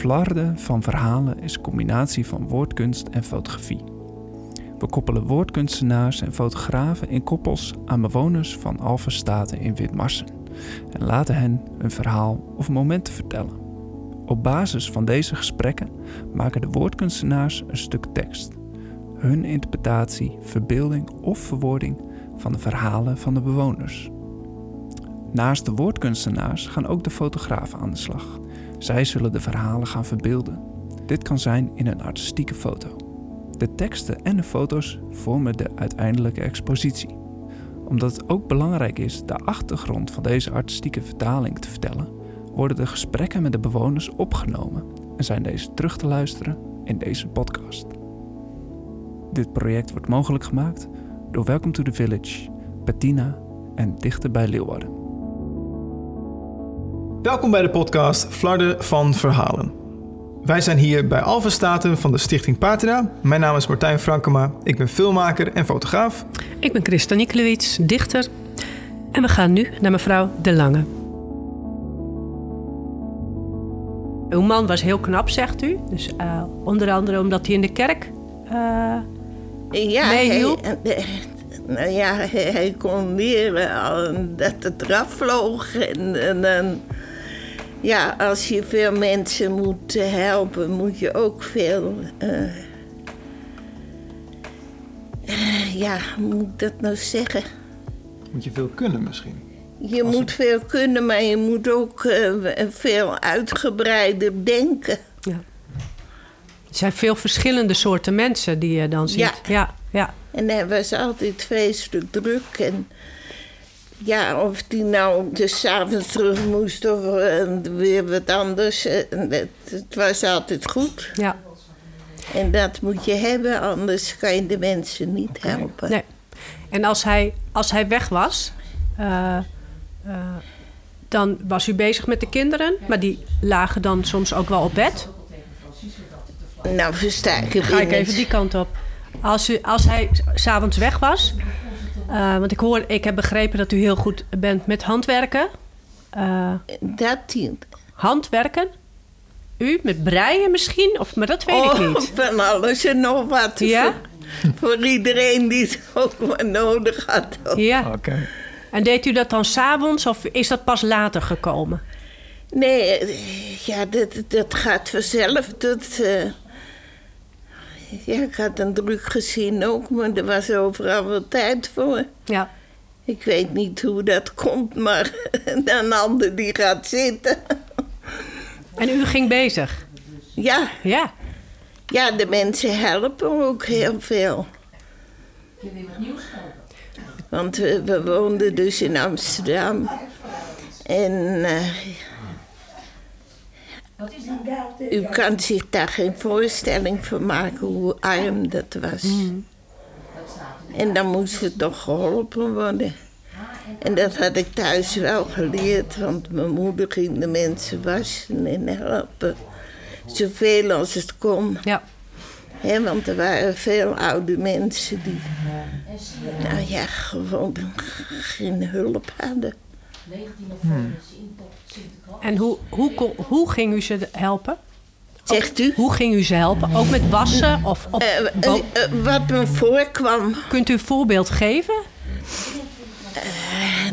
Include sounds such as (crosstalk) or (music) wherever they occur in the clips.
Flarden van verhalen is een combinatie van woordkunst en fotografie. We koppelen woordkunstenaars en fotografen in koppels aan bewoners van Alphenstaten in Witmarsen en laten hen een verhaal of momenten vertellen. Op basis van deze gesprekken maken de woordkunstenaars een stuk tekst. Hun interpretatie, verbeelding of verwoording van de verhalen van de bewoners. Naast de woordkunstenaars gaan ook de fotografen aan de slag. Zij zullen de verhalen gaan verbeelden. Dit kan zijn in een artistieke foto. De teksten en de foto's vormen de uiteindelijke expositie. Omdat het ook belangrijk is de achtergrond van deze artistieke vertaling te vertellen, worden de gesprekken met de bewoners opgenomen en zijn deze terug te luisteren in deze podcast. Dit project wordt mogelijk gemaakt door Welcome to the Village, Bettina en Dichter bij Leeuwarden. Welkom bij de podcast Flarden van Verhalen. Wij zijn hier bij Alpha Staten van de Stichting Patina. Mijn naam is Martijn Frankema. Ik ben filmmaker en fotograaf. Ik ben Christa Nikolewits, dichter. En we gaan nu naar mevrouw De Lange. Uw man was heel knap, zegt u. Dus uh, onder andere omdat hij in de kerk uh, ja, meehielp. Hij, nou ja, hij, hij kon leren dat het eraf vloog. En, en, en, ja, als je veel mensen moet helpen, moet je ook veel. ja, hoe moet ik dat nou zeggen? Moet je veel kunnen misschien? Je Als moet het... veel kunnen, maar je moet ook uh, veel uitgebreider denken. Ja. Er zijn veel verschillende soorten mensen die je dan ziet. Ja. ja, ja. En hij was altijd vreselijk druk. En ja, of die nou dus avonds terug moest of uh, weer wat anders. Uh, het, het, was altijd goed. Ja. En dat moet je hebben, anders kan je de mensen niet helpen. Nee. En als hij, als hij weg was, uh, dan was u bezig met de kinderen, maar die lagen dan soms ook wel op bed. Nou, versta ik Ga ik even die kant op. Als, u, als hij s'avonds weg was, uh, want ik, hoor, ik heb begrepen dat u heel goed bent met handwerken. Uh, dat niet. Handwerken? U met breien misschien? Of, maar dat weet oh, ik niet. (laughs) Van alles en nog wat. Ja? Voor, (laughs) voor iedereen die het ook maar nodig had. Ja. Oké. Okay. En deed u dat dan s'avonds of is dat pas later gekomen? Nee, ja, dat, dat gaat vanzelf. Dat, uh, ja, ik had een druk gezien ook, maar er was overal wel tijd voor. Ja. Ik weet niet hoe dat komt, maar (laughs) een ander die gaat zitten. En u ging bezig? Ja. Ja. Ja, de mensen helpen ook heel veel. Je wil wat nieuws kopen. Want we, we, woonden dus in Amsterdam. En uh, u kan zich daar geen voorstelling van maken hoe arm dat was. Mm. En dan moest het toch geholpen worden. En dat had ik thuis wel geleerd, want mijn moeder ging de mensen wassen en helpen. Zoveel als het kon. Ja. He, want er waren veel oude mensen die, nou ja, gewoon geen hulp hadden. Hmm. En hoe, hoe, kon, hoe ging u ze helpen? Zegt u? Hoe ging u ze helpen? Ook met wassen? Of op, uh, uh, uh, wat me voorkwam. Kunt u een voorbeeld geven?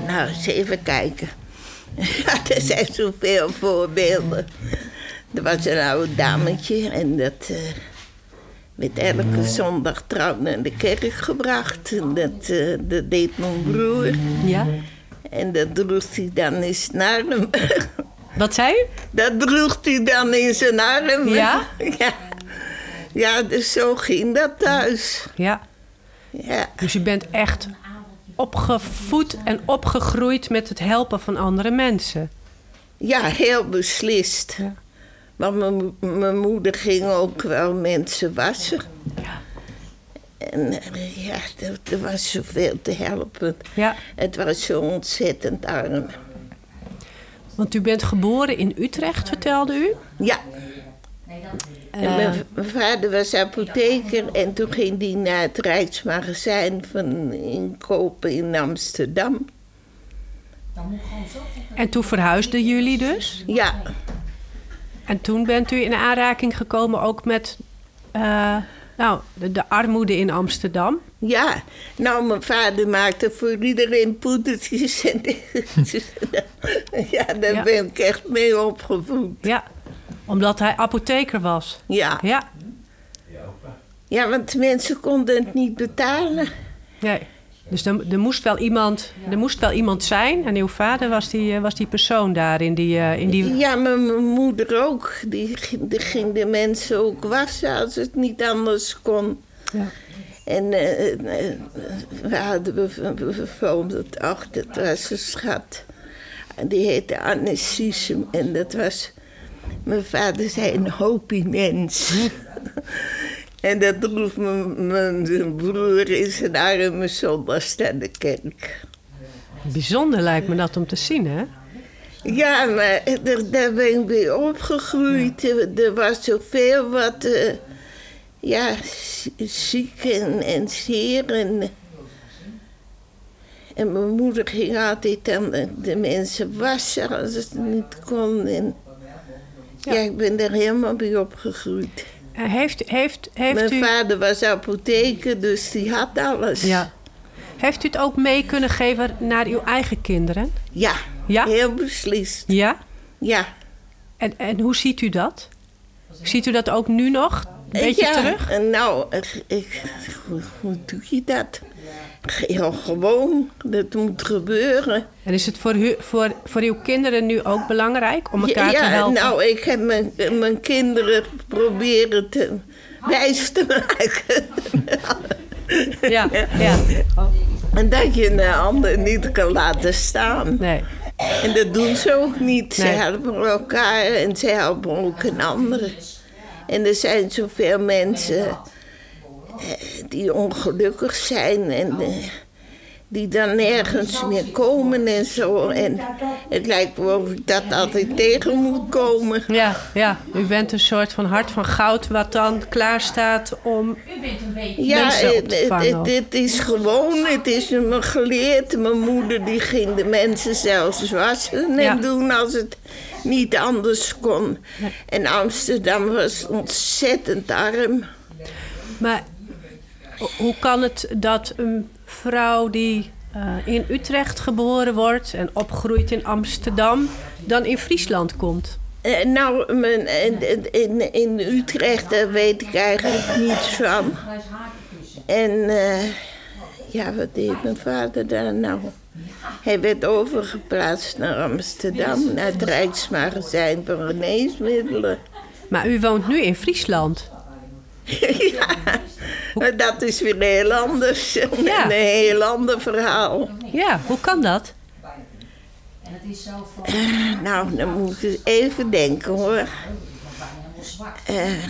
nou, eens even kijken. (laughs) Ja, er zijn zoveel voorbeelden. Er was een oud dametje en dat werd elke zondag trouw naar de kerk gebracht. En dat, uh, dat deed mijn broer. Ja. En dat droeg hij dan in zijn arm. Wat zei u? Dat droeg hij dan in zijn arm. Ja? (laughs) Ja, ja dus zo ging dat thuis. Ja. ja. Dus u bent echt opgevoed en opgegroeid met het helpen van andere mensen. Ja, heel beslist. Ja. Want mijn moeder ging ook wel mensen wassen. Ja. En ja, er, er, was zoveel te helpen. Ja. Het was zo ontzettend arm. Want u bent geboren in Utrecht, vertelde u? Ja. En mijn vader was apotheker en toen ging hij naar het Rijksmagazijn van inkopen in Amsterdam. En toen verhuisden jullie dus? Ja. En toen bent u in aanraking gekomen ook met eh, nou, de, de armoede in Amsterdam. Ja, nou, mijn vader maakte voor iedereen poedertjes. (laughs) En ja, daar Ja. ben ik echt mee opgevoed. Ja, omdat hij apotheker was. Ja. Ja, ja, want mensen konden het niet betalen. nee. Dus er, er, moest wel iemand, er moest wel iemand zijn. En uw vader was die, eh, was die persoon daar in die... eh, in die Ja, maar mijn moeder ook. Die, ging- die ging de mensen ook wassen als het niet anders kon. ja. En eh, we hadden bijvoorbeeld, ach, dat was een schat. Die heette Anne en dat was... Mijn vader zei een hoopie mens. (laughs) en dat droeg mijn, broer in zijn armen zondags naar de kerk. Bijzonder lijkt me dat om te zien, hè? Ja, maar daar ben ik mee opgegroeid. Er, was zoveel wat... eh, ja, ziek en, en zeer. En, en mijn moeder ging altijd dan de, de mensen wassen als het niet kon. En, ja. Ja. ik ben er helemaal mee opgegroeid. Heeft, heeft, heeft, Mijn u, vader was apotheker, dus die had alles. ja. heeft u het ook mee kunnen geven naar uw eigen kinderen? Ja, Ja? heel beslist. Ja? Ja. En, en hoe ziet u dat? Ziet u dat ook nu nog? Een beetje ja, terug? Nou, ik, ik- hoe, hoe doe je dat? Heel gewoon, dat moet gebeuren. En is het voor, u, voor, voor uw kinderen nu ook belangrijk om elkaar ja, te helpen? nou, ik heb mijn, mijn kinderen proberen te wijs te maken. (laughs) Ja, ja. en dat je een ander niet kan laten staan. Nee. En dat doen ze ook niet. Ze Nee. helpen elkaar en ze helpen ook een ander. En er zijn zoveel mensen die ongelukkig zijn en eh, die dan nergens meer komen en zo. En het lijkt wel of ik dat altijd tegen moet komen. Ja, ja, u bent een soort van hart van goud wat dan klaar staat om... U bent een beetje... Ja, mensen op het, te het, vangen. het- het is gewoon, het is me geleerd. Mijn moeder die ging de mensen zelfs wassen en Ja. doen als het niet anders kon. En Amsterdam was ontzettend arm. Maar hoe kan het dat een vrouw die eh, in Utrecht geboren wordt... en opgroeit in Amsterdam, dan in Friesland komt? Eh, nou, mijn, in, in, in Utrecht daar weet ik eigenlijk niets van. En eh, ja, wat deed mijn vader daar nou? Hij werd overgeplaatst naar Amsterdam, naar het Rijksmagazijn voor geneesmiddelen. Maar u woont nu in Friesland. (laughs) ja, dat is weer heel anders. (laughs) Ja. Een heel ander verhaal. Ja, hoe kan dat? En het is zo van... Nou, dan moet ik even denken hoor. Eh. Er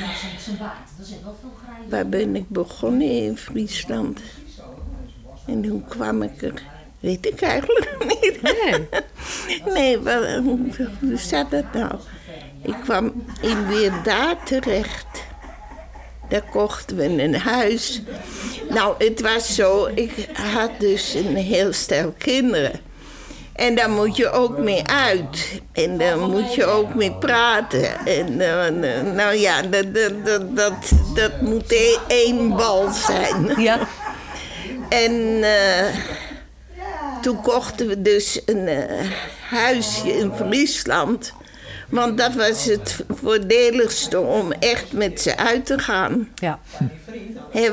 grijs. waar ben ik begonnen in Friesland? En hoe kwam ik er? Weet ik eigenlijk (laughs) niet. Nee. Nee, wel, hoe, hoe staat dat nou? Ik kwam in Weerdaad terecht. Daar kochten we een huis. Nou, het was zo, ik had dus een heel stel kinderen. En daar moet je ook mee uit. En daar moet je ook mee praten. En eh, nou ja, dat, dat, dat, dat, moet e- één bal zijn. Ja, En eh, toen kochten we dus een eh, huisje in Friesland. Want dat was het voordeligste om echt met ze uit te gaan. ja.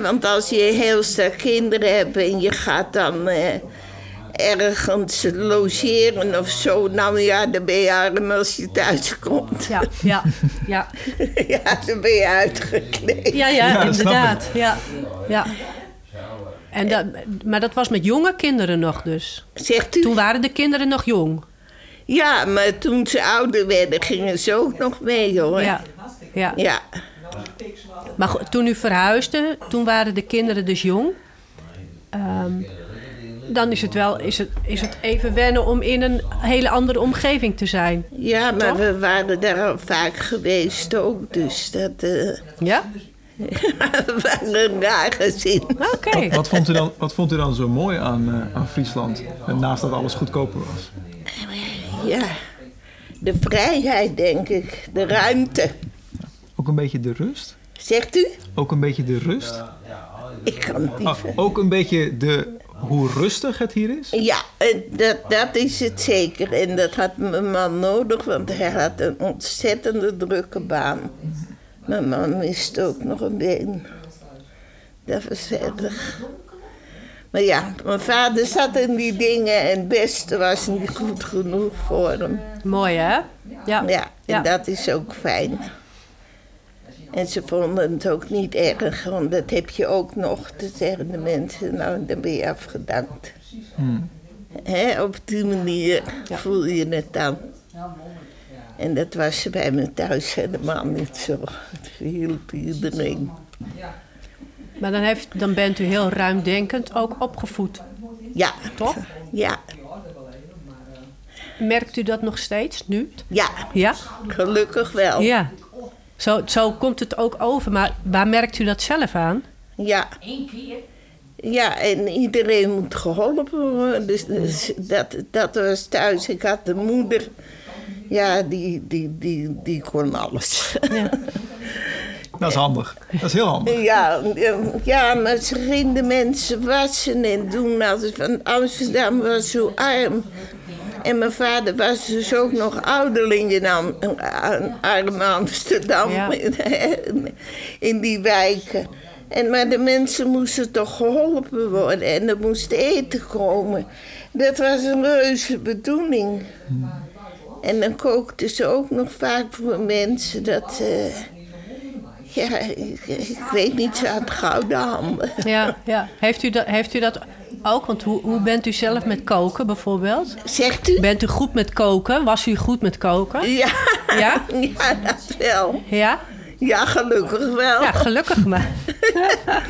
Want als je heel sterk kinderen hebt en je gaat dan eh, ergens logeren of zo... nou ja, dan ben je arm als je thuis komt. Ja, ja, ja. (laughs) ja, dan ben je uitgekleed. Ja, ja, Ja, inderdaad. Ja, ja. En dat, maar dat was met jonge kinderen nog dus. Zegt u? Toen waren de kinderen nog jong. Ja, maar toen ze ouder werden gingen ze ook nog mee, hoor. Ja, ja. ja. Maar goed, toen u verhuisde, toen waren de kinderen dus jong. Ehm, dan is het wel is het, is het even wennen om in een hele andere omgeving te zijn. Ja, maar Toch? we waren daar al vaak geweest ook, dus dat eh Ja? (laughs) we waren een raar gezin. Oké. Wat vond, u dan, wat vond u dan zo mooi aan, eh, aan Friesland? Naast dat alles goedkoper was. Ja, De vrijheid, denk ik. De ruimte. Ook een beetje de rust? Zegt u? Ook een beetje de rust? Ik kan het niet. Ah, ook een beetje de, hoe rustig het hier is? Ja, en dat, dat is het zeker. En dat had mijn man nodig, want hij had een ontzettende drukke baan. Mijn man miste ook nog een been. Dat was erg. Maar ja, mijn vader zat in die dingen en het beste was niet goed genoeg voor hem. Mooi, hè? Ja. Ja, en Ja. dat is ook fijn. En ze vonden het ook niet erg, want dat heb je ook nog. Te zeggen de mensen, nou, dan ben je afgedankt. Hè, op die manier voel je het dan. En dat was bij me thuis helemaal niet zo. Het hielp iedereen. Maar dan, heeft, dan bent u heel ruimdenkend ook opgevoed, Ja, toch? ja, Merkt u dat nog steeds nu? ja, Ja? gelukkig wel. Ja. Zo, zo komt het ook over. Maar waar merkt u dat zelf aan? Ja, Eén keer. ja, en iedereen moet geholpen worden. Dus, dus dat, dat was thuis. Ik had de moeder, ja, die, die, die, die kon alles. Ja. (laughs) Dat is handig. Dat is heel handig. Ja, ja, maar ze ging de mensen wassen en doen. Als van Amsterdam was zo arm. En mijn vader was dus ook nog ouderling in Am- arm Amsterdam. Ja. (laughs) In die wijken. En, maar de mensen moesten toch geholpen worden. En er moest eten komen. Dat was een reuze bedoeling. En dan kookten ze ook nog vaak voor mensen. Dat... eh, ja, ik, ik weet niet, had gouden handen. Ja, ja. Heeft, u dat, heeft u dat ook? Want hoe, hoe bent u zelf met koken bijvoorbeeld? Zegt u? Bent u goed met koken? Was u goed met koken? Ja, Ja? ja, dat wel. Ja? Ja, gelukkig wel. Ja, gelukkig maar. (laughs)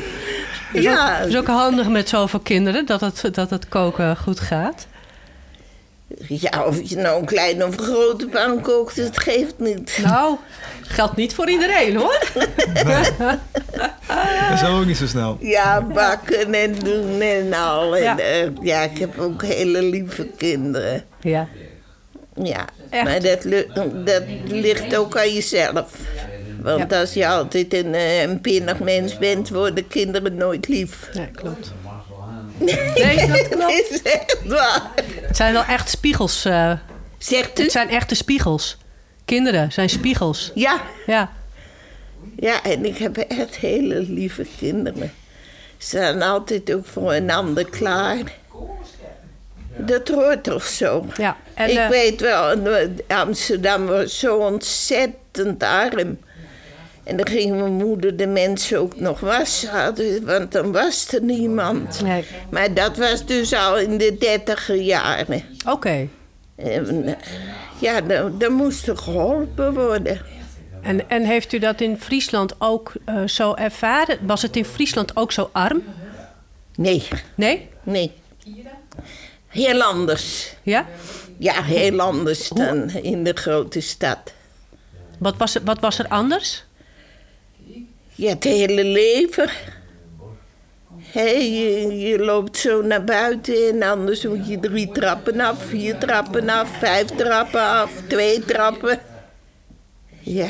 Ja. het is ook handig met zoveel kinderen dat het, dat het koken goed gaat. Ja, of je nou een kleine of een grote pan kookt, het geeft niet. Nou, geldt niet voor iedereen hoor. Dat is ook niet zo snel. Ja, bakken en doen en al. En, Ja. eh, ja, ik heb ook hele lieve kinderen. Ja. Ja, Echt? maar dat, dat ligt ook aan jezelf. Want als je altijd een, eh, een pinnig mens bent, worden kinderen nooit lief. Nee, klopt. Nee, dat (laughs) klopt. Is echt waar. Het zijn wel echt spiegels. eh, Zegt u? het zijn echte spiegels. Kinderen zijn spiegels. Ja, Ja. ja, en ik heb echt hele lieve kinderen. Ze staan altijd ook voor een ander klaar. Dat hoort toch zo? ja. En, ik eh, weet wel, Amsterdam was zo ontzettend arm. En dan ging mijn moeder de mensen ook nog wassen, want dan was er niemand. nee. Maar dat was dus al in de dertiger jaren. Oké. Ja, dan, dan moest er geholpen worden. En, en heeft u dat in Friesland ook eh, zo ervaren? Was het in Friesland ook zo arm? Nee, Nee? nee. Heel anders. Ja? Ja, heel anders dan in de grote stad. Wat was er, wat was er anders? Ja, het hele leven. Hé, je, je loopt zo naar buiten en anders moet je drie trappen af, vier trappen af, vijf trappen af, twee trappen. Ja.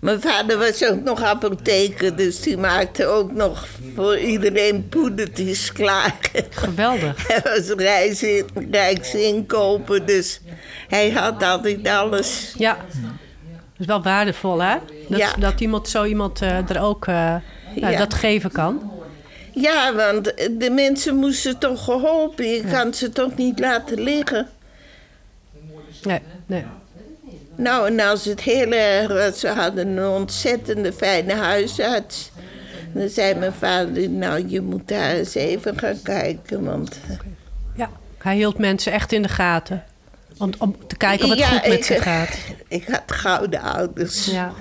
Mijn vader was ook nog apotheker, dus die maakte ook nog voor iedereen poedertjes klaar. Geweldig. Hij was reis- rijksinkoper, dus hij had altijd alles. Ja. Dat is wel waardevol, hè? Dat, Ja. dat iemand, zo iemand eh, er ook eh, nou, Ja. dat geven kan. Ja, want de mensen moesten toch geholpen. Je kan ze toch niet laten liggen. Nee, nee. Nou, en als het heel erg was, ze hadden een ontzettende fijne huisarts. Dan zei mijn vader, nou, je moet daar eens even gaan kijken, want... Ja. Hij hield mensen echt in de gaten. Om, om te kijken of het Ja, goed met ik- ze gaat. (laughs) Ik had gouden ouders. Ja.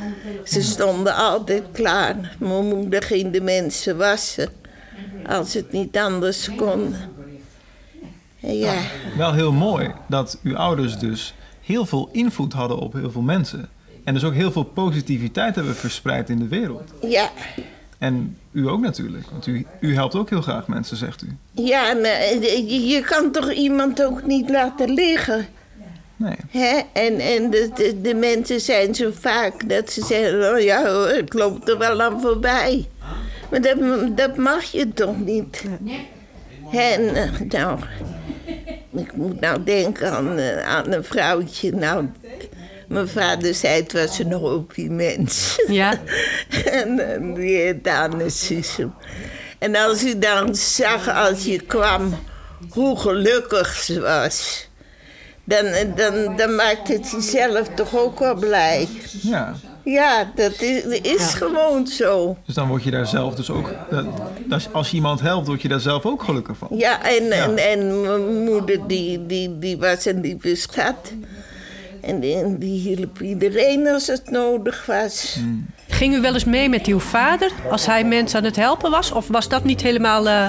Ze stonden altijd klaar. Mijn moeder ging de mensen wassen. Als het niet anders kon. Ja, Wel heel mooi dat uw ouders dus heel veel invloed hadden op heel veel mensen. En dus ook heel veel positiviteit hebben verspreid in de wereld. ja. En u ook natuurlijk, want u, u helpt ook heel graag mensen, zegt u. Ja, maar je, je kan toch iemand ook niet laten liggen? Nee. Hè? En, en de, de, de mensen zijn zo vaak dat ze zeggen: Oh ja hoor, ik loop er wel aan voorbij. Maar dat, dat mag je toch niet? En eh, nou, ik moet nou denken aan, eh, aan een vrouwtje. Nou, mijn vader zei het was een hoopje mens. Ja. (laughs) en eh, die heet Anne. En als u dan zag als je kwam hoe gelukkig ze was, dan, dan, dan maakt het jezelf toch ook wel blij. Ja. Ja, dat is, is gewoon zo. Dus dan word je daar zelf dus ook... dat- als, als je iemand helpt, word je daar zelf ook gelukkig van. Ja, en, en, en mijn moeder die, die, die was een lieve schat. En die, hielp iedereen als het nodig was. Ging u wel eens mee met uw vader als hij mensen aan het helpen was? Of was dat niet helemaal... eh,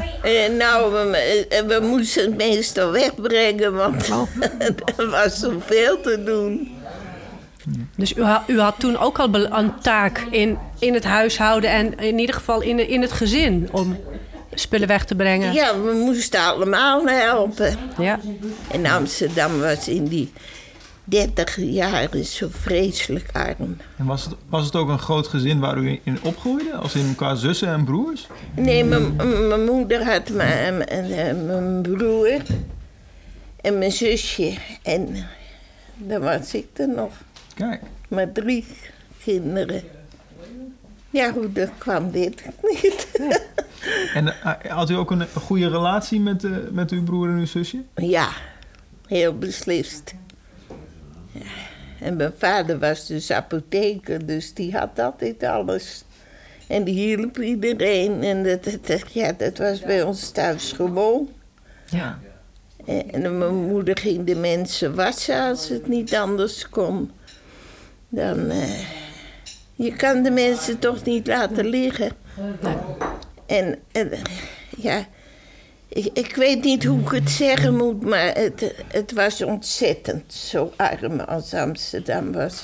Eh, nou, we, eh, we moesten het meestal wegbrengen, want Oh. (laughs) er was zoveel te doen. Dus u, ha- u had toen ook al een taak in, in het huishouden en in ieder geval in, in het gezin om spullen weg te brengen. Ja, we moesten allemaal helpen. Ja. En Amsterdam was in die 30 jaren zo vreselijk arm. En was het, was het ook een groot gezin waar u in opgroeide? Als in qua zussen en broers? Nee, mijn moeder had mijn, broer en mijn zusje. En dan was ik er nog. Kijk. Maar drie kinderen. Ja, hoe dat kwam dit niet. (laughs) En eh, had u ook een, een goede relatie met, eh, met uw broer en uw zusje? Ja, heel beslist. En mijn vader was dus apotheker, dus die had altijd alles. En die hielp iedereen. En dat, dat, ja, dat was bij ons thuis gewoon. Ja. En, en mijn moeder ging de mensen wassen als het niet anders kon. Dan, eh, je kan de mensen toch niet laten liggen. En, en ja, ik, ik weet niet hoe ik het zeggen moet, maar het, het was ontzettend zo arm als Amsterdam was.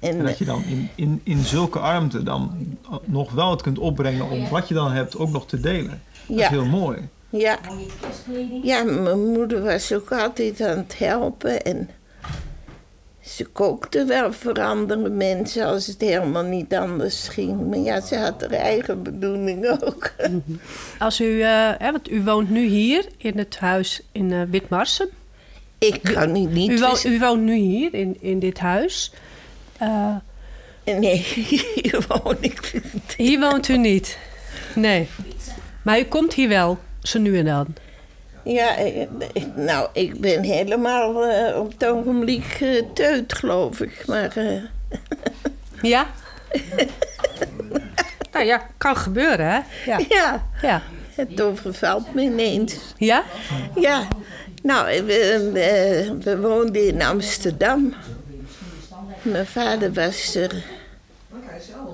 En, En dat je dan in, in, in zulke armte dan nog wel het kunt opbrengen om wat je dan hebt ook nog te delen. Dat Ja. is heel mooi. ja, ja, mijn moeder was ook altijd aan het helpen en ze kookte wel voor andere mensen als het helemaal niet anders ging. Maar ja, ze had haar eigen bedoeling ook. Als u, eh, hè, want u woont nu hier in het huis in Witmarsum. Ik kan u niet... U, woont, u woont nu hier in, in dit huis. Eh, Nee, (laughs) hier woon ik niet. hier woont u niet. Nee. Maar u komt hier wel, zo nu en dan. Ja, eh, eh, nou, ik ben helemaal eh, op het ogenblik teut, geloof ik. Maar eh, Ja? (laughs) nou ja, kan gebeuren, hè? Ja. ja, Ja? het overvalt me ineens. ja? Ja, nou, we, we, we woonden in Amsterdam. Mijn vader was er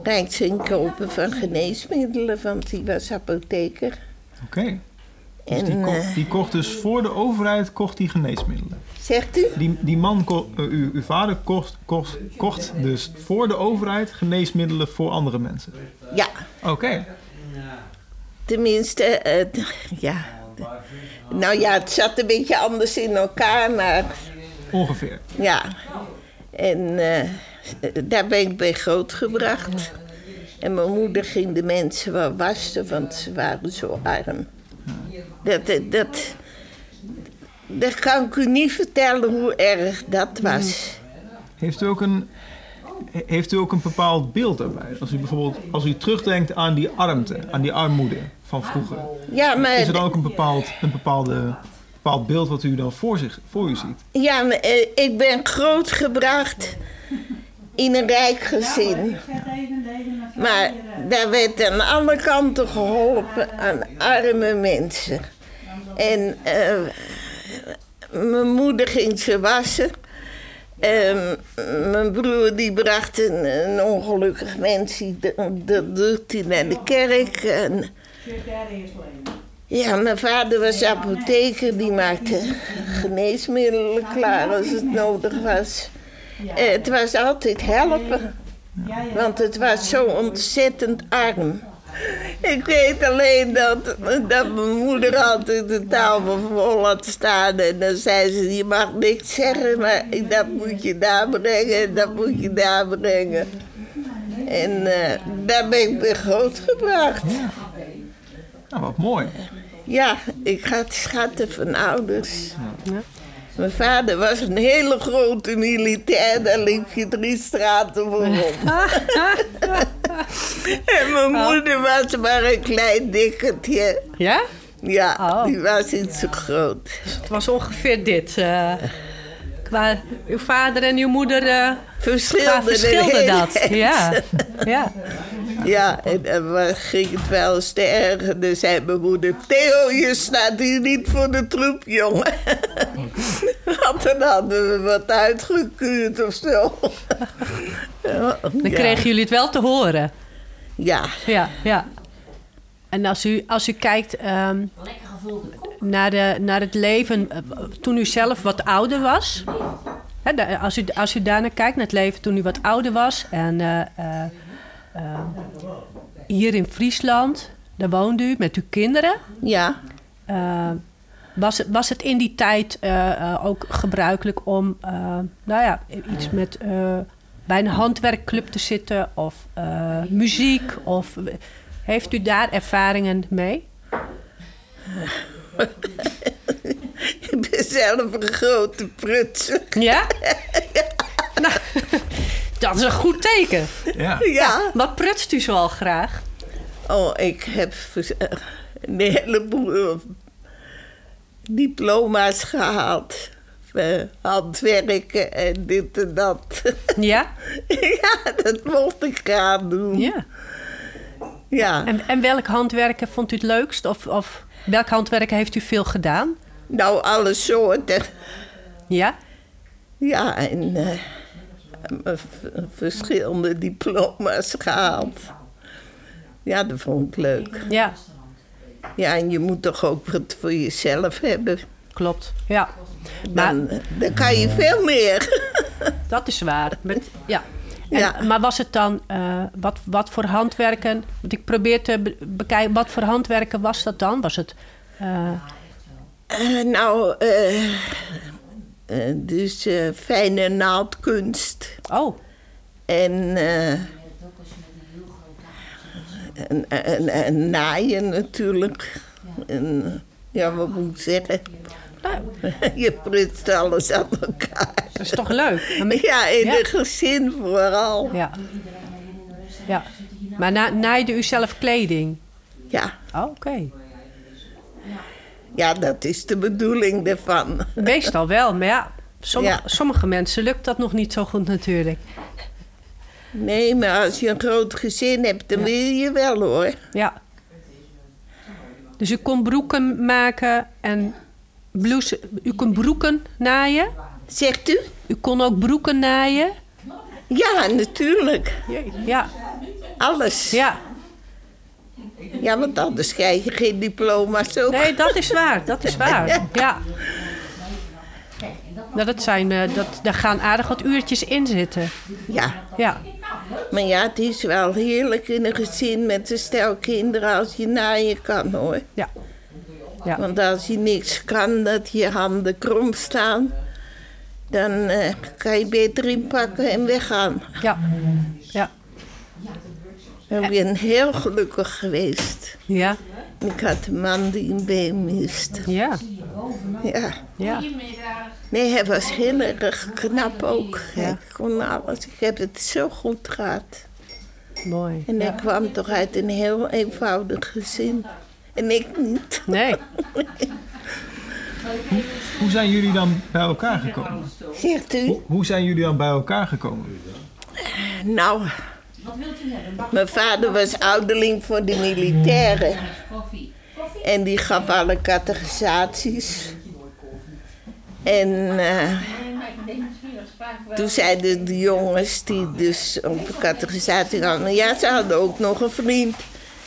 rijksinkoper van geneesmiddelen, want hij was apotheker. Oké. Dus En, die, eh, kocht, die kocht dus voor de overheid kocht die geneesmiddelen. zegt u? Die, die man, eh, uw, uw vader, kocht, kocht, kocht dus voor de overheid geneesmiddelen voor andere mensen. Ja, Oké. tenminste, ja. Nou ja, het zat een beetje anders in elkaar, maar Ongeveer. ja. En eh, daar ben ik bij grootgebracht. En mijn moeder ging de mensen wel wassen, want ze waren zo arm. Dat, dat, dat, kan ik u niet vertellen hoe erg dat was. Heeft u ook een, he- heeft u ook een bepaald beeld daarbij? Als u bijvoorbeeld als u terugdenkt aan die armte, aan die armoede van vroeger. Ja, maar Is er dan ook een bepaald, een bepaalde, bepaald beeld wat u dan voor, zich, voor u ziet? Ja, maar, eh, ik ben grootgebracht in een rijk gezin. Maar daar werd aan alle kanten geholpen aan arme mensen. En eh, mijn moeder ging ze wassen. Mijn broer die bracht een, een ongelukkig mens, die, dat doet hij naar de kerk. En, ja, mijn vader was apotheker, die maakte geneesmiddelen klaar als het nodig was. Eh, het was altijd helpen, want het was zo ontzettend arm. Ik weet alleen dat, dat mijn moeder altijd de tafel vol had staan. En dan zei ze, je mag niks zeggen, maar dat moet je daar brengen, dat moet je daar brengen. En eh, daar ben ik weer grootgebracht. Nou, wat mooi. Ja, ik had schatten van ouders. Mijn vader was een hele grote militair, daar liep je drie straten voorom. (laughs) en mijn moeder was maar een klein dikkertje. Ja? Ja, Oh. die was niet zo groot. Het was ongeveer dit. eh, qua uw vader en uw moeder. eh qua Verschilde, verschilde de dat. Ja. (laughs) ja. Ja, en dan wa- ging het wel eens te erg. Dan zei mijn moeder... Theo, je staat hier niet voor de troep, jongen. (laughs) Want dan hadden we wat uitgekuurd of zo. Dan kregen jullie het wel te horen. Ja, Ja, ja. En als u, als u kijkt ehm, naar, de, naar het leven eh, toen u zelf wat ouder was. Als, u, als u daarnaar kijkt, naar het leven toen u wat ouder was. En eh, eh, eh, hier in Friesland, daar woonde u met uw kinderen. ja. Eh, was, het, was het in die tijd eh, ook gebruikelijk om nou ja, iets met bij een handwerkclub te zitten of muziek? Of, heeft u daar ervaringen mee? Ik ben zelf een grote prutser. Ja? (laughs) nou, dat is een goed teken. Ja. Ja. Wat prutst u zoal graag? Oh, ik heb eh, een heleboel eh, diploma's gehaald. Eh, handwerken en dit en dat. Ja? (laughs) ja, dat mocht ik graag doen. ja. Ja. En, en welk handwerken vond u het leukst? Of, of welk handwerken heeft u veel gedaan? Nou, alle soorten. Ja? Ja, en eh, verschillende diploma's gehaald. Ja, dat vond ik leuk. Ja, Ja, en je moet toch ook wat voor jezelf hebben. klopt. Ja. Maar Dan, dan kan je veel meer. (laughs) dat is waar. Met, ja. En, Ja. Maar was het dan, eh, wat, wat voor handwerken... Want ik probeer te be- bekijken, wat voor handwerken was dat dan? Was het... eh, Eh, nou, dus eh, fijne naaldkunst. oh, En, eh, en, en, en naaien natuurlijk. En, ja, wat moet ik zeggen? nou, (laughs) Je prutst alles aan elkaar. dat is toch leuk? (laughs) Met- Ja, in Ja. een gezin vooral. Ja. ja. Maar na, naaide u zelf kleding? Ja, Oh, oké. Ja, dat is de bedoeling ervan. Meestal wel, maar ja, sommige, Ja. sommige mensen lukt dat nog niet zo goed natuurlijk. Nee, maar als je een groot gezin hebt, dan wil je wel hoor. Ja. Dus u kon broeken maken en blouses. U kon broeken naaien. Zegt u? U kon ook broeken naaien. Ja, natuurlijk. Ja, Alles. ja. Ja, want anders krijg je geen diploma's ook. Nee, dat is waar. Dat is waar. Ja. Nou, dat zijn, eh, dat, daar gaan aardig wat uurtjes in zitten. Ja, Ja, maar ja, het is wel heerlijk in een gezin met een stel kinderen als je naaien kan hoor. ja. Ja. Want als je niks kan, dat je handen krom staan, dan eh, kan je beter inpakken en weggaan. Ja. Ja. Ik ben heel gelukkig geweest. Ja. Ik had een man die een been mist. Ja. Ja. Ja. Nee, hij was heel erg knap ook. Ja. Hij kon alles. Ik heb het zo goed gehad. Mooi. En hij kwam toch uit een heel eenvoudig gezin. En ik niet. Nee. (laughs) Hoe zijn jullie dan bij elkaar gekomen? Zegt u? Hoe, hoe zijn jullie dan bij elkaar gekomen? Nou, mijn vader was ouderling voor de militairen. Koffie. En die gaf alle categorisaties. En eh, toen zeiden de jongens die dus op de categorisatie hadden... Ja, ze hadden ook nog een vriend.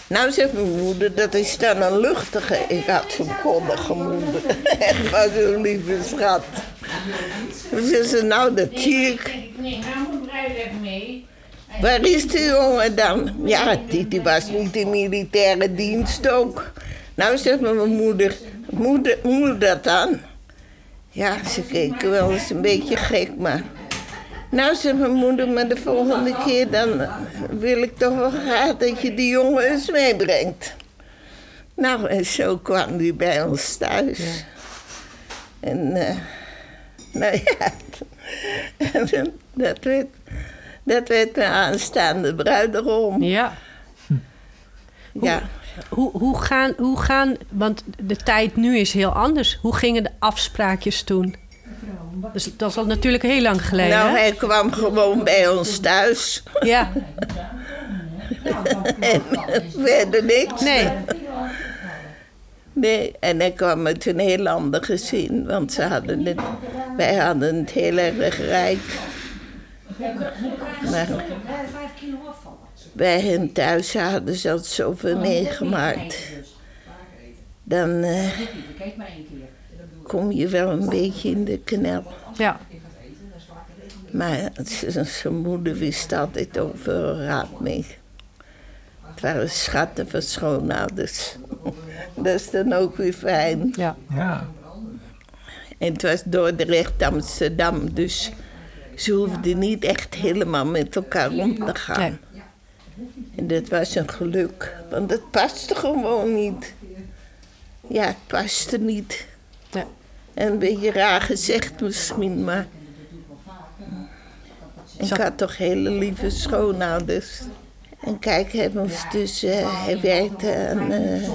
Nou, zegt mijn moeder, dat is dan een luchtige. Ik had zo'n koddige moeder. (laughs) Het was een lieve schat. Zei ze, nou, dat zie ik. Nee, nou moet mee. Waar is de jongen dan? Ja, die, die was niet in militaire dienst ook. Nou, zegt mijn moeder, moeder, moeder dat dan? Ja, ze keken wel eens een beetje gek, maar... Nou, zegt mijn moeder, maar de volgende keer dan wil ik toch wel graag dat je die jongen eens meebrengt. Nou, en zo kwam die bij ons thuis. En, eh, (laughs) nou ja, (laughs) dat werd, dat werd mijn aanstaande bruidegom. Ja. Ja. Hoe, hoe, gaan, hoe gaan, want de tijd nu is heel anders. Hoe gingen de afspraakjes toen? Dus dat is al natuurlijk heel lang geleden. Nou, hè? hij kwam gewoon bij ons thuis. Ja, En verder niks. nee. Nee, en hij kwam uit een heel ander gezin, want ze hadden het, wij hadden het heel erg rijk. Maar bij hen thuis hadden ze al zoveel meegemaakt. Dan eh, Kijk maar één keer. kom je wel een beetje in de knel. Ja, Maar zijn moeder wist altijd overal raad mee. Het waren schatten van schoonouders. (laughs) Dat is dan ook weer fijn. ja. Ja. En het was Dordrecht, Amsterdam, dus ze hoefden niet echt helemaal met elkaar om te gaan. Nee. En dat was een geluk, want het paste gewoon niet. Ja, het paste niet. Ja. En een beetje raar gezegd misschien, maar... Ik had toch hele lieve schoonouders. En kijk, hij moest dus... eh, hij werkte aan... eh,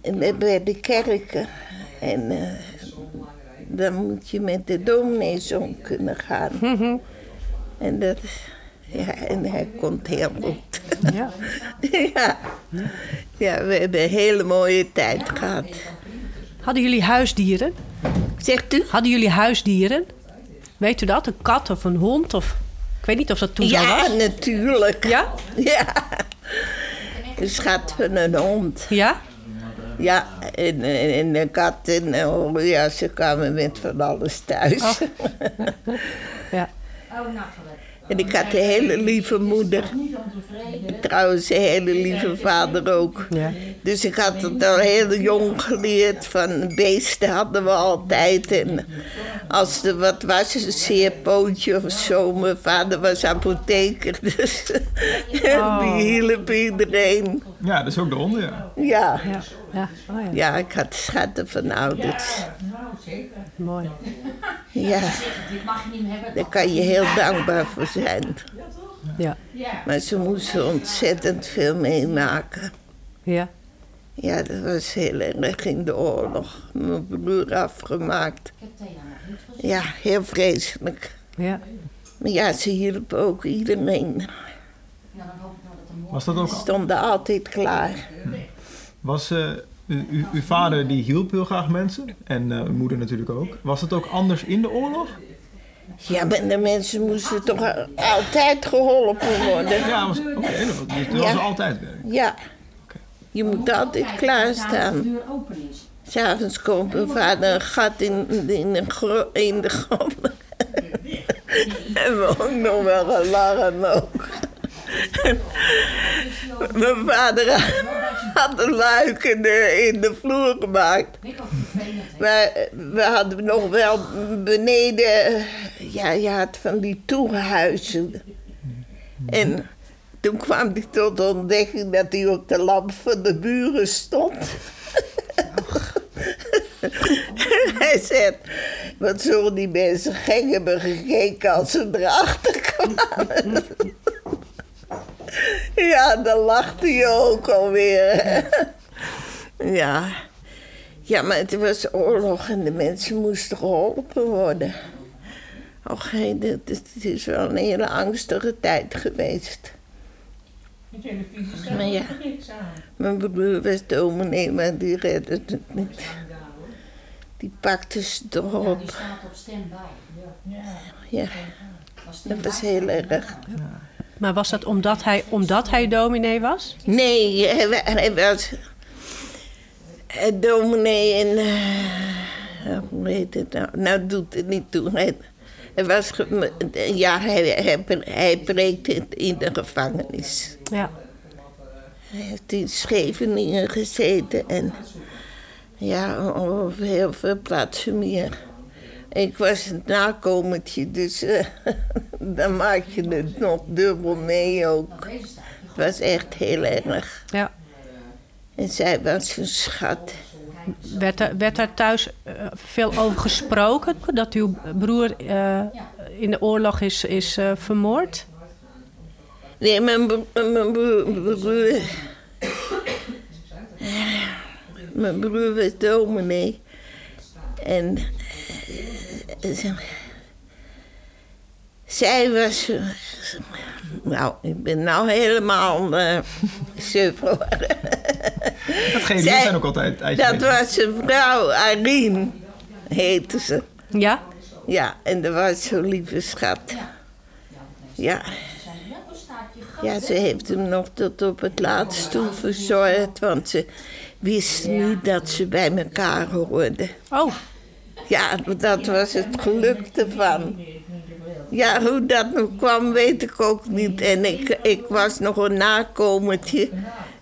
en bij de kerken. En eh, dan moet je met de dominees om kunnen gaan. En dat... Ja, en hij kon het heel goed. ja. (laughs) ja. ja, we hebben een hele mooie tijd gehad. Hadden jullie huisdieren? Zegt u? Hadden jullie huisdieren? Weet u dat? Een kat of een hond? Of... Ik weet niet of dat toen Ja, was. natuurlijk. Ja? Ja. Een schat van een hond. Ja? Ja, en, en, en de kat en oh, ja, ze kwamen met van alles thuis. Oh. (laughs) Ja. En ik had een hele lieve moeder. Trouwens, een hele lieve vader ook. Ja. Dus ik had het al heel jong geleerd. Van beesten hadden we altijd. En als er wat was, een zeer pootje of zo. Mijn vader was apotheker. (laughs) Dus die hielp iedereen. ja, dat is ook de honden, ja. Ja. Ja. Ja. Oh, ja. ja, ik had schatten van ouders. Mooi. Ja, je niet meer hebben. daar kan je heel dankbaar voor zijn. Ja. Maar ze moesten ontzettend veel meemaken. Ja. Ja, dat was heel erg in de oorlog. Mijn broer afgemaakt. Ik heb Thea nog niet gezien. Ja, heel vreselijk. Ja. Maar ja, ze hielpen ook iedereen. Nou, dan hoop ik nou dat er morgen... Was dat ook... Ze stonden altijd klaar. Was, eh, u, u- uw vader die hielp heel graag mensen. En eh, uw moeder natuurlijk ook. Was het ook anders in de oorlog? Ja, maar de mensen moesten toch altijd geholpen worden. Ja, was, oké. dat dus dat was Ja. altijd werk. Ja, je moet altijd De klaarstaan. deur open is. S'avonds komt mijn vader een gat in, in, de, in de grond. (laughs) en we ook nog wel gelachen ook. (laughs) mijn vader had een luik in de, in de vloer gemaakt. Maar we hadden nog wel beneden, ja, je had van die toehuizen. En toen kwam hij tot de ontdekking dat hij op de lamp van de buren stond. (laughs) hij zei, wat zullen die mensen gek hebben gekeken als ze erachter kwamen. Ja, dan lachte je ook alweer. ja. Ja, maar het was oorlog en de mensen moesten geholpen worden. Och, hey, dit is wel een hele angstige tijd geweest. Maar ja, mijn broer was dominee, maar die redde het niet. Die pakte ze Ja, erop. die staat op standby. Ja, Was dat was heel erg. Maar was dat omdat hij, omdat hij dominee was? Nee, hij, wa- hij was eh, dominee in... eh, hoe heet het nou? Nou doet het niet toe. Hij, Hij was, ja, hij, hij, hij preekte in, in de gevangenis. Ja. Hij heeft in Scheveningen gezeten en ja, op heel veel plaatsen meer. Ik was het nakomertje, dus eh, (laughs) dan maak je het nog dubbel mee ook. Het was echt heel erg. ja. En zij was een schat. Werd, er, werd daar thuis eh, veel over gesproken? Dat uw broer eh, in de oorlog is, is eh, vermoord? Nee, mijn, bro- mijn broer, mijn broer... Mijn broer was dominee. En... eh, ze- Zij was... eh, Nou, ik ben nou helemaal uh, suf hoor. Dat geeft Zij- zijn ook altijd Dat was een vrouw, Irene, heette ze. Ja? Ja, en dat was zo'n lieve schat. Ja. Ja, ze heeft hem nog tot op het laatst toe verzorgd, want ze wist niet dat ze bij elkaar hoorden. Oh, Ja, dat was het geluk ervan. Ja, hoe dat nog kwam, weet ik ook niet. En ik, ik was nog een nakomertje.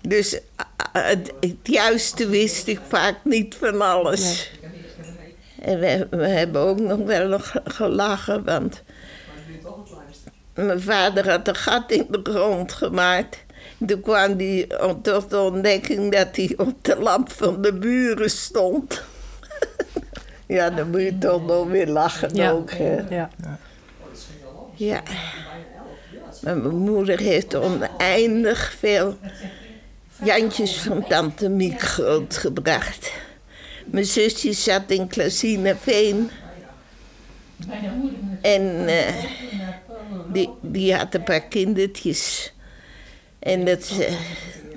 Dus ah, het, het juiste wist ik vaak niet van alles. En we, we hebben ook nog wel nog gelachen, want... Mijn vader had een gat in de grond gemaakt. Toen kwam hij tot de ontdekking dat hij op de lamp van de buren stond. (laughs) ja, dan moet je toch nog weer lachen ja. ook. Hè? ja. Ja. Maar mijn moeder heeft oneindig veel Jantjes van tante Miek grootgebracht. Mijn zusje zat in Klasinaveen. En eh, die, die had een paar kindertjes. En dat ze-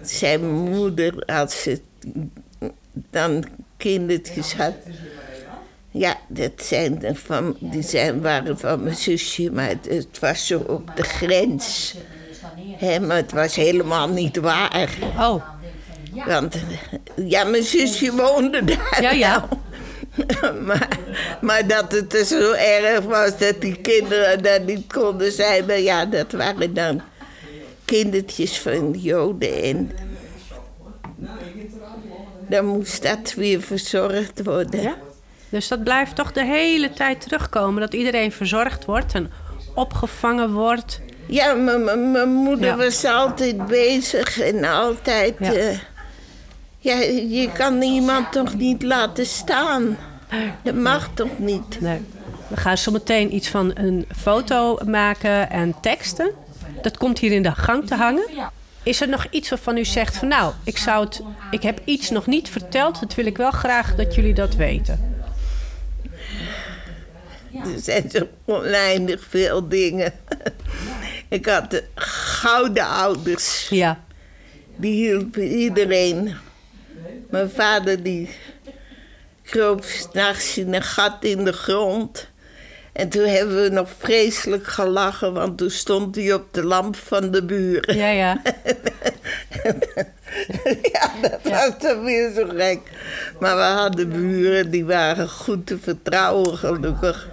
zei mijn moeder, als ze dan kindertjes had... Ja, dat zijn van, die zijn, waren van mijn zusje, maar het, het was zo op de grens. Hè, maar het was helemaal niet waar. Oh, Want ja, mijn zusje woonde daar. ja, ja. (laughs) maar, maar dat het zo erg was dat die kinderen daar niet konden zijn. Maar ja, dat waren dan kindertjes van Joden. En dan moest dat weer verzorgd worden. Ja? Dus dat blijft toch de hele tijd terugkomen. Dat iedereen verzorgd wordt en opgevangen wordt. Ja, mijn moeder Ja. was altijd bezig en altijd. Ja. Ja. ja, je kan iemand toch niet laten staan? Dat mag toch niet? Nee. We gaan zo meteen iets van een foto maken en teksten. Dat komt hier in de gang te hangen. Is er nog iets waarvan u zegt van nou, ik, zou het, ik heb iets nog niet verteld. Dat wil ik wel graag dat jullie dat weten. Er zijn zo oneindig veel dingen. (laughs) Ik had de gouden ouders. Ja. Die hielpen iedereen. Mijn vader die kroop s'nachts in een gat in de grond. En toen hebben we nog vreselijk gelachen, want toen stond hij op de lamp van de buren. Ja, ja. (laughs) Ja, dat was toch weer zo gek. Maar we hadden buren die waren goed te vertrouwen, gelukkig.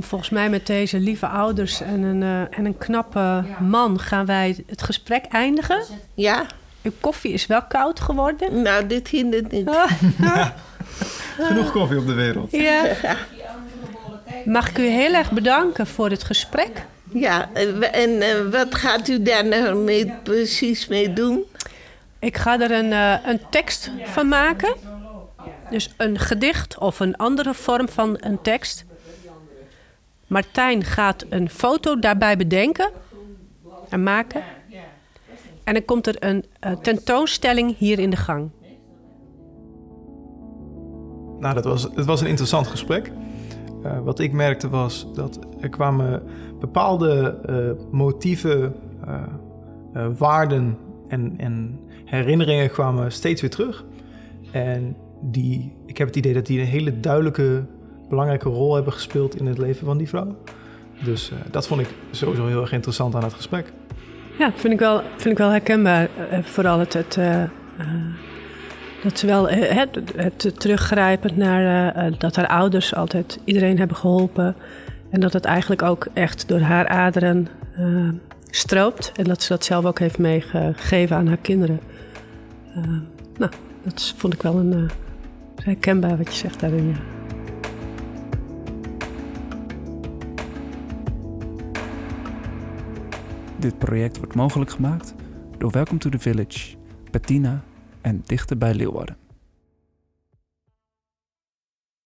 Volgens mij met deze lieve ouders en een, eh, en een knappe man gaan wij het gesprek eindigen. Ja, Uw koffie is wel koud geworden. nou, dit hindert niet. (laughs) Genoeg koffie op de wereld. Ja. Mag ik u heel erg bedanken voor het gesprek? Ja, en eh, wat gaat u daar nou mee, precies mee doen? Ik ga er een, eh, een tekst van maken. Dus een gedicht of een andere vorm van een tekst. Martijn gaat een foto daarbij bedenken en maken. En dan komt er een eh, tentoonstelling hier in de gang. Nou, dat was, het was een interessant gesprek. Eh, wat ik merkte was dat er kwamen bepaalde eh, motieven, waarden en, en herinneringen kwamen steeds weer terug. En die, ik heb het idee dat die een hele duidelijke, belangrijke rol hebben gespeeld in het leven van die vrouw. Dus eh, dat vond ik sowieso heel erg interessant aan het gesprek. Ja, vind ik wel, vind ik wel herkenbaar. eh, vooral het, het, eh, dat ze wel het, het teruggrijpend naar dat haar ouders altijd iedereen hebben geholpen. En dat het eigenlijk ook echt door haar aderen stroomt. En dat ze dat zelf ook heeft meegegeven aan haar kinderen. Nou, dat vond ik wel een herkenbaar wat je zegt daarin. Dit project wordt mogelijk gemaakt door Welcome to the Village, Bettina en Dichter bij Leeuwarden.